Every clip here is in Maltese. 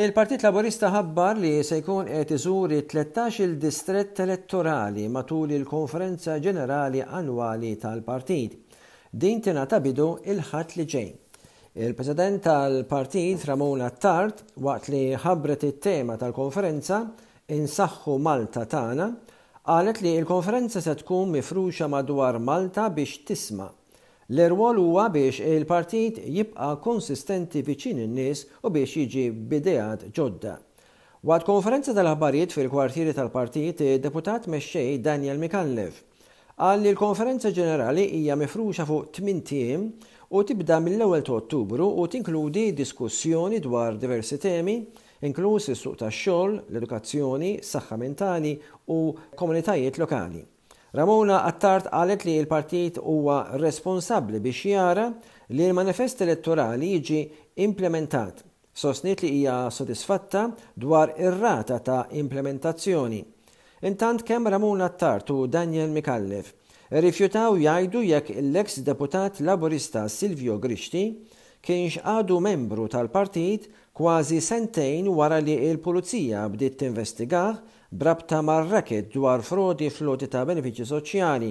Il-Partit Laburista ħabbar li se jkun qed iżur it-tlettax-il distrett elettorali matul il-Konferenza Ġenerali Annwali tal-Partit. Din tingħata bidu l-Ħadd li ġej. Il-President tal-Partit Ramon Attard, waqt li ħabbret it-tema tal-konferenza, Insaħħu Malta Tagħna, Qalet li l-konferenza se tkun mifruxa madwar Malta biex tisma'. L-irwol huwa biex il-partit jibqa' konsistenti viċin in-nies u biex jiġi b'ideat ġodda. Waqt konferenza tal-aħbarijiet fil-kwartieri tal-partit, id-Deputat Mexxej Daniel Micallef qal li l-konferenza ġenerali hija mifruxa fuq tmint ijiem u tibda mill-ewwel ta' Ottubru u tinkludi diskussjoni dwar diversi temi inkluż is-suq tax-xogħol, l-edukazzjoni, saħħa mentali u komunitajiet lokali. Ramona Attard qalet li l-partit huwa responsabbli biex jara li l-manifest elettorali jiġi implementat. Sostniet li hija sodisfatta dwar ir-rata ta' implementazzjoni. Intant kemm Ramona Attard u Daniel Micallef irrifjutaw jgħidu jekk l-eks deputat Laburista Silvio Grixti kienx għadu membru tal-partit Kważi sentejn wara li l-Pulizija bdiet tinvestigah b'rabta mar-racket dwar frodi fl-għoti ta' benefiċċji soċjali,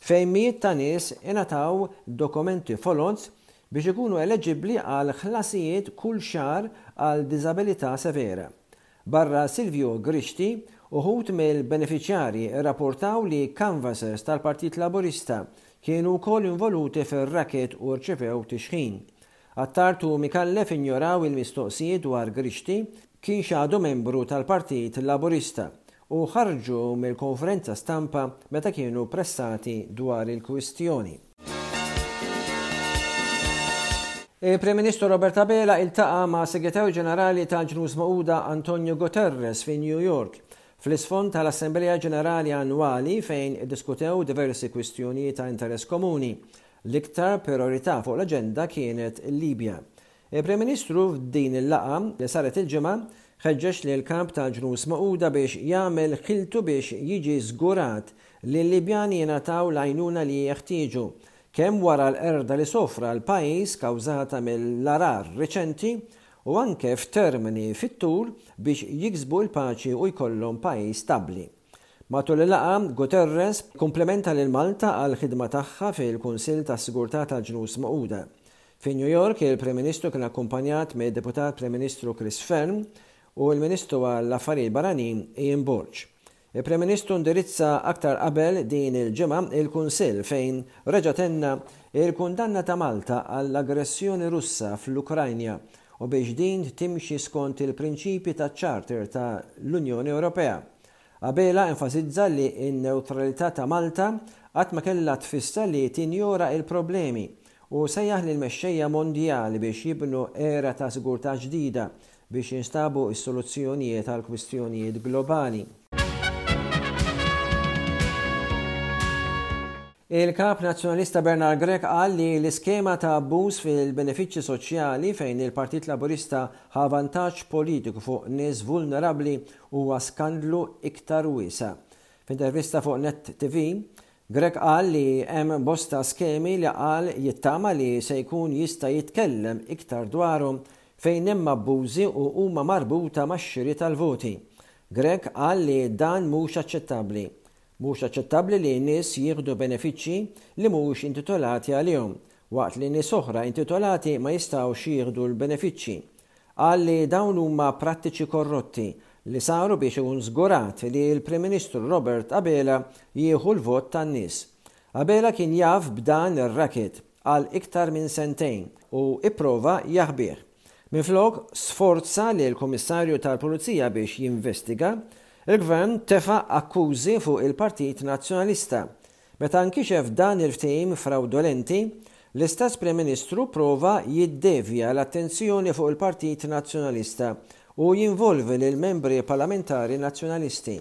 fejn mijiet ta' nies ingħataw dokumenti foloz biex ikunu eleġibbli għal ħlasijiet kull xahar għal diżabilità severa. Barra Silvio Grixti, uħud mill-benefiċjarji rrapportaw li canvassers tal-Partit Laburista kienu wkoll involuti fir-racket u rċevew tixħim. Attard u Micallef injoraw il-mistoqsijiet dwar Grixti kienx għadu membru tal-Partit Laburista u ħarġu mill-konferenza stampa meta kienu pressati dwar il-kwistjoni. Il-Prim Ministru Robert Abela iltaqa' ma' Segretarju Ġenerali tal-Ġnus Magħquda Antonio Guterres fi New York, fl-isfond tal-Assemblea Ġenerali Annwali fejn iddiskutew diversi kwistjonijiet ta' interess komuni, L-iktar prijorità fuq l-aġenda kienet il-Libja. Il-Prim Ministru f'din il-laqgħa li saret il-Ġimgħa ħeġġeġ lill-Kap tal-Ġnus Magħquda biex jagħmel ħiltu biex jiġi żgurat li l-Libjani jingħataw l-għajnuna li jeħtieġu, kemm wara l-qerda li sofra l-pajjiż kawżata mill-għarar riċenti u anke f'termini fit-tul biex jiksbu l-paċi u jkollhom pajjiż stabbli. Matul il-laqgħa, Guterres kkumplimenta lil Malta għall-ħidma tagħha fil-Kunsill tas-Sigurtà tal-Ġnus Magħquda. Fi New York, il-Prim Ministru kien akkumpanjat mid-Deputat Prim Ministru Chris Fearne u l-Ministru għall-Affarijiet Barranin Ian Borg. Il-Prim Ministru ndirizza aktar qabel din il-ġimgħa il-Kunsill fejn reġa' tenna il-kundanna ta' Malta għall-aggressjoni Russa fl-Ukrajna u biex din timxi skont il-prinċipji taċ-Charter ta' l-Unjoni Ewropea. Abela enfasizza li n-newtralità ta' Malta qatt ma kellha tfisser li tinjora il-problemi u sejjaħ lill-mexxejja mondjali biex jibnu era ta' sigurtà ġdida biex jinstabu s-soluzzjonijiet għall-kwistjonijiet globali. Il-Kap Nazzjonalista Bernard Grech qal li l-iskema ta' abbuż fil-benefiċċji soċjali fejn il-Partit Laburista ħa vantaġġ politiku fuq nies vulnerabbli huwa skandlu iktar wiesa'. F'intervista fuq Net TV, Grech qal li hemm bosta skemi li qal jittama li se jkun jista' jitkellem iktar dwarhom fejn hemm abbużi u huma marbuta max-xiri tal-voti. Grech qal li dan mhux aċċettabbli. Mhux aċċettabbli li nies jieħdu benefiċċji li mhumiex intitolati għalihom, waqt li nies oħra intitolati ma jistgħux jieħdu l-benefiċċji. Qal li dawn huma prattiċi korrotti li saru biex ikun żgurat li l-Prim Ministru Robert Abela jieħu l-vot tan-nies. Abela kien jaf b'dan ir-racket għal iktar minn sentejn u pprova jaħbih. Minflok sforza lill-Kummissarju tal-Pulizija biex jinvestiga, il-Gvern tefa' akkużi fuq il-Partit Nazzjonalista. Meta nkixef dan il-ftehim frawdolenti, l-istess Prim Ministru pprova jiddevja l-attenzjoni fuq il-Partit Nazzjonalista u jinvolvi lill-membri parlamentari Nazzjonalisti.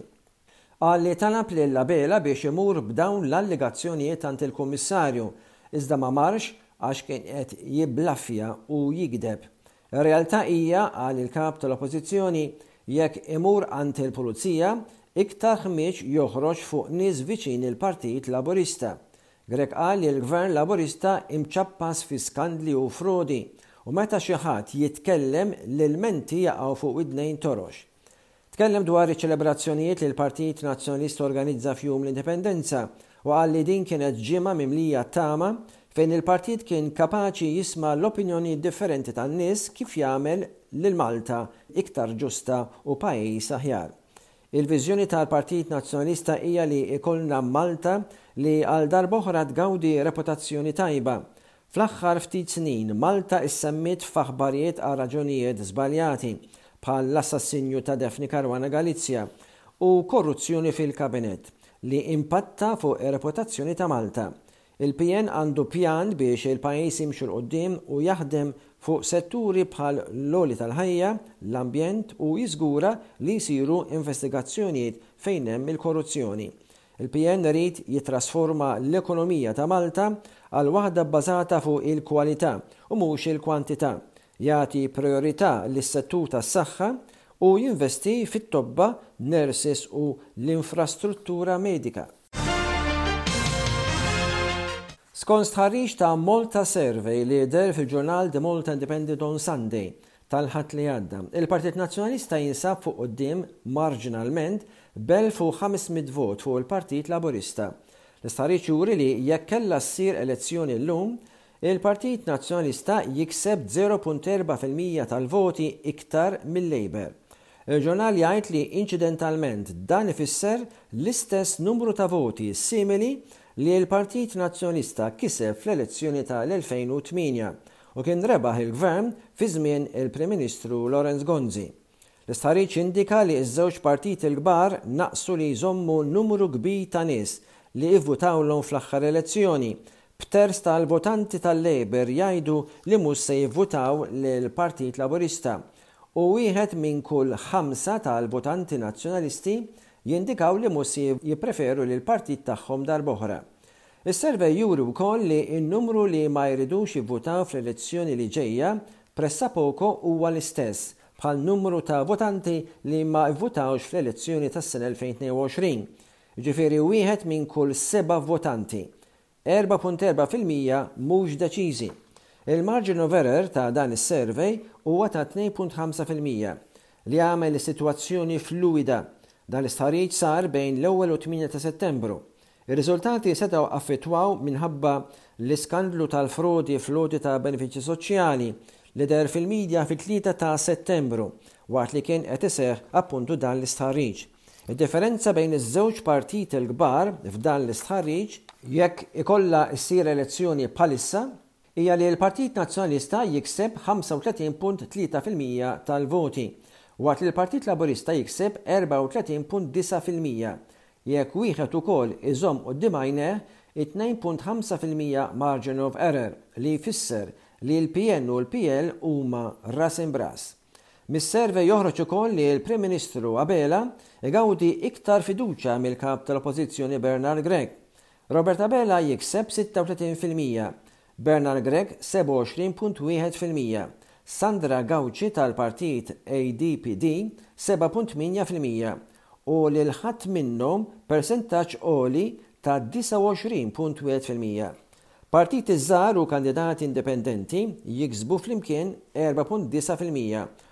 Qal li talab lil Abela biex imur b'dawn l-allegazzjonijiet għand il-Kummissarju, iżda ma marx għax kien qed jibblaffja u jigdeb. Ir-realtà hija, qal il-Kap tal-Oppożizzjoni, jekk imur għand il-Pulizija, iktar ħmieġ joħroġ fuq nies viċin il-Partit Laburista. Grech qal li l-Gvern Laburista imċappas fi skandli u frodi u meta xi ħadd jitkellem l-ilmenti jaqgħu fuq widnejn torox. Tkellem dwar iċ-ċelebrazzjonijiet li l-Partit Nazzjonalista organizza f'Jum l-Indipendenza u qal li din kienet ġimgħa mimlija tama fejn il-partit kien kapaċi jisma' l-opinjonijiet differenti tan-nies kif jagħmel lil Malta iktar ġusta u pajjiż aħjar. Il-viżjoni tal-Partit Nazzjonalista hija li jkollna Malta li għal darb'oħra tgawdi reputazzjoni tajba Fl-aħħar ftit snin, Malta issemmiet f'aħbarijiet għal raġunijiet żbaljati, bħall-assassinju ta' Daphne Caruana Galizia u korruzzjoni fil-Kabinett, li impatta fuq ir-reputazzjoni ta' Malta. Il-PN għandu pjan biex il-pajjiż jimxu 'l quddiem u jaħdem fuq setturi bħal l-għoli tal-ħajja, l-ambjent u jiżgura li jsiru investigazzjonijiet fejn hemm il-korruzzjoni. Il-PN irid jittrasforma l-ekonomija ta' Malta għal waħda bbażata fuq il-kwalità u mhux il-kwantità, jagħti prijorità lis-settur tas-saħħa u jinvesti fit-tobba, nurses u l-infrastruttura medika. Skont stħarriġ ta' Malta Survey li deher fil-ġurnal The Malta Independent on Sunday, tal-Ħadd li għadda, il-Partit Nazzjonalista jinsab fuq quddiem marġinalment b'1,500 vot fuq il-Partit Laburista. L-istħarriġ juri li jekk kellha ssir elezzjoni llum, il-Partit Nazzjonalista jikseb 0.4 fil-mija tal-voti iktar mil-Labour. Il-ġurnal jgħid li inċidentalment dan ifisser l-istess numru ta' voti simili li l-Partit Nazzjonalista kiseb fl-elezzjoni tal-2008, u kien rebaħ il-Gvern fi żmien il-Prim Ministru Lawrence Gonzi. L-istħarriġ jindika li ż-żewġ partiti l-kbar naqsu li jżommu numru kbir ta' nies li ivvutawlhom fl-aħħar elezzjoni, b'terz tal-votanti tal-Labour jgħidu li mhux se jivvutaw lill-Partit Laburista u wieħed minn kull ħamsa tal-votanti Nazzjonalisti jindikaw li mhux se jippreferu lill-partit tagħhom darb'oħra Is-survey juri wkoll li n-numru li ma jridux jivvutaw fl-elezzjoni li ġejja pressapoco huwa l-istess bħan-numru ta' votanti li ma vvutawx fl-elezzjoni tas-sena 2022, jiġifieri wieħed minn kull seba' votanti, 4.4 fil-mija, mhux deċiżi. Il-margin of error ta' dan is-survey huwa ta' 2.5 fil-mija, li jagħmel is-sitwazzjoni fluwida. Dan l-istħarriġ sar bejn l-ewwel u t-tmienja ta' Settembru. Ir-riżultati setgħu affettwaw minħabba l-iskandlu tal-frodi fl-għoti ta' benefiċċji soċjali li deher fil-midja fit-tlieta ta' Settembru, waqt li kien qed iseħħ appuntu dan l-istħarriġ. Id-differenza bejn iż-żewġ partiti l-kbar f'dan l-istħarriġ, jekk ikollha ssir elezzjoni bħalissa, hija li l-Partit Nazzjonalista jikseb 35.3 fil-mija tal-voti, waqt li l-Partit Laburista jikseb 34.9 fil-mija, Jekk wieħed ukoll iżomm quddiem għajnejh it-tnejn punt ħamsa fil-mija margin of error li jfisser li l-PN u l-PL huma ras imb'ras. Mis-survey joħroġ ukoll li l-Prim Ministru Abela jgawdi iktar fiduċja mill-Kap tal-Oppożizzjoni Bernard Grech. Robert Abela jikseb sitta u tletin fil-mija Bernard Grech 27.1 fil-mija, Sandra Gauci tal-partit ADPD 7.8 fil-mija u lil ħadd minnhom persentaġġ għoli ta' 29.1 fil-mija. Partiti żgħar u kandidati indipendenti jiksbu flimkien 4.9 fil-mija